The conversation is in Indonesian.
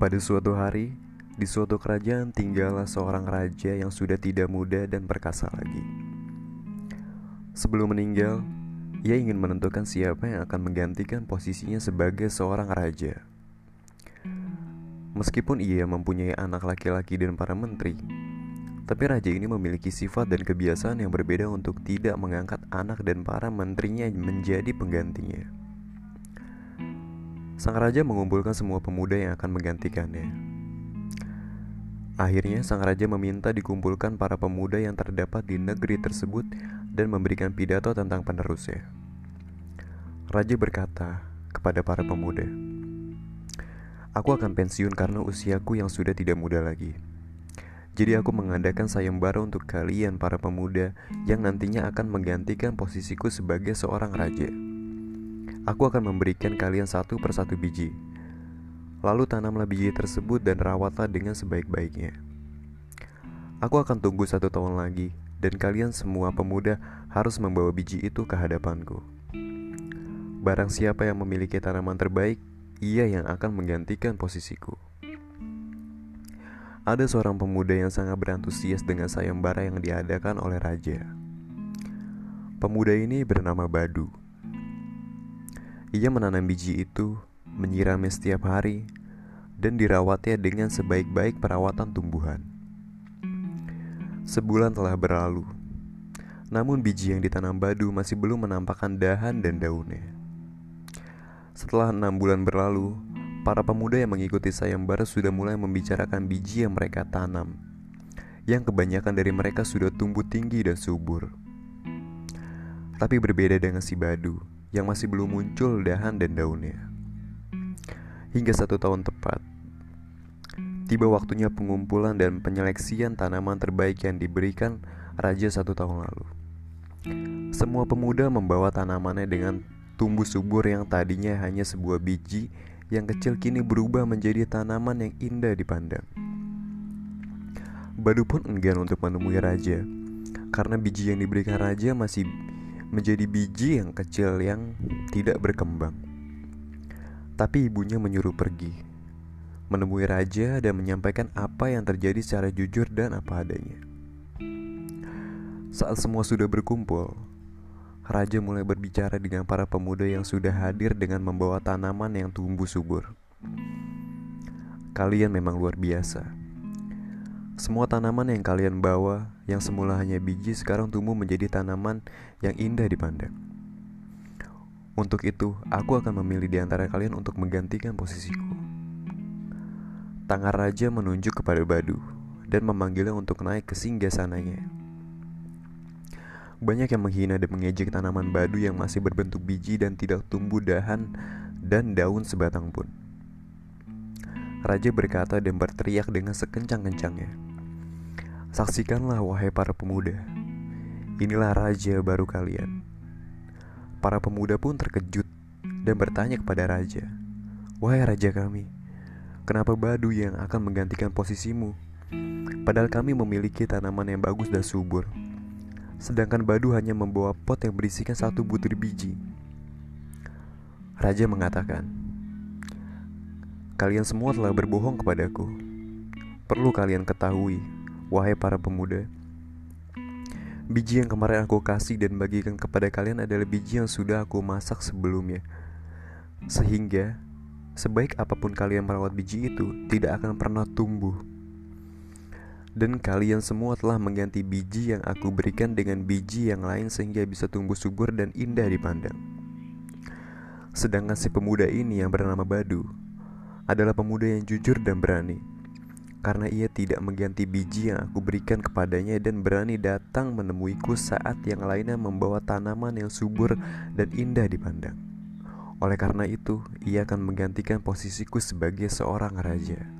Pada suatu hari, di suatu kerajaan tinggallah seorang raja yang sudah tidak muda dan perkasa lagi. Sebelum meninggal, ia ingin menentukan siapa yang akan menggantikan posisinya sebagai seorang raja. Meskipun ia mempunyai anak laki-laki dan para menteri, tapi raja ini memiliki sifat dan kebiasaan yang berbeda untuk tidak mengangkat anak dan para menterinya menjadi penggantinya. Sang raja mengumpulkan semua pemuda yang akan menggantikannya. Akhirnya, sang raja meminta dikumpulkan para pemuda yang terdapat di negeri tersebut dan memberikan pidato tentang penerusnya. Raja berkata kepada para pemuda, "Aku akan pensiun karena usiaku yang sudah tidak muda lagi. Jadi, aku mengadakan sayembara untuk kalian, para pemuda, yang nantinya akan menggantikan posisiku sebagai seorang raja." Aku akan memberikan kalian satu persatu biji. Lalu tanamlah biji tersebut dan rawatlah dengan sebaik-baiknya. Aku akan tunggu satu tahun lagi, dan kalian semua pemuda harus membawa biji itu ke hadapanku. Barang siapa yang memiliki tanaman terbaik, ia yang akan menggantikan posisiku. Ada seorang pemuda yang sangat berantusias dengan sayembara yang diadakan oleh raja. Pemuda ini bernama Badu. Ia menanam biji itu, menyiramnya setiap hari, dan dirawatnya dengan sebaik-baik perawatan tumbuhan. Sebulan telah berlalu, namun biji yang ditanam badu masih belum menampakkan dahan dan daunnya. Setelah enam bulan berlalu, para pemuda yang mengikuti sayembara sudah mulai membicarakan biji yang mereka tanam, yang kebanyakan dari mereka sudah tumbuh tinggi dan subur. Tapi berbeda dengan si badu, yang masih belum muncul dahan dan daunnya. Hingga satu tahun tepat, tiba waktunya pengumpulan dan penyeleksian tanaman terbaik yang diberikan raja satu tahun lalu. Semua pemuda membawa tanamannya dengan tumbuh subur yang tadinya hanya sebuah biji yang kecil kini berubah menjadi tanaman yang indah dipandang. Badu pun enggan untuk menemui raja, karena biji yang diberikan raja masih menjadi biji yang kecil yang tidak berkembang. Tapi ibunya menyuruh pergi, menemui raja dan menyampaikan apa yang terjadi secara jujur dan apa adanya. Saat semua sudah berkumpul, raja mulai berbicara dengan para pemuda yang sudah hadir dengan membawa tanaman yang tumbuh subur. Kalian memang luar biasa semua tanaman yang kalian bawa, yang semula hanya biji, sekarang tumbuh menjadi tanaman yang indah dipandang. Untuk itu, aku akan memilih di antara kalian untuk menggantikan posisiku. Tangan raja menunjuk kepada Badu dan memanggilnya untuk naik ke singgasananya. Banyak yang menghina dan mengejek tanaman badu yang masih berbentuk biji dan tidak tumbuh dahan dan daun sebatang pun. Raja berkata dan berteriak dengan sekencang-kencangnya. Saksikanlah wahai para pemuda. Inilah raja baru kalian. Para pemuda pun terkejut Dan bertanya kepada raja Wahai raja kami Kenapa badu yang akan menggantikan posisimu? Padahal kami memiliki tanaman yang bagus dan subur. Sedangkan badu hanya membawa pot yang berisikan satu butir biji. Raja mengatakan Kalian semua telah berbohong kepadaku. Perlu kalian ketahui Wahai para pemuda, biji yang kemarin aku kasih dan bagikan kepada kalian adalah biji yang sudah aku masak sebelumnya. Sehingga, sebaik apa pun kalian merawat biji itu, tidak akan pernah tumbuh. Dan kalian semua telah mengganti biji yang aku berikan dengan biji yang lain sehingga bisa tumbuh subur dan indah dipandang. Sedangkan si pemuda ini yang bernama Badu adalah pemuda yang jujur dan berani karena ia tidak mengganti biji yang aku berikan kepadanya dan berani datang menemuiku saat yang lainnya membawa tanaman yang subur dan indah dipandang. Oleh karena itu, ia akan menggantikan posisiku sebagai seorang raja.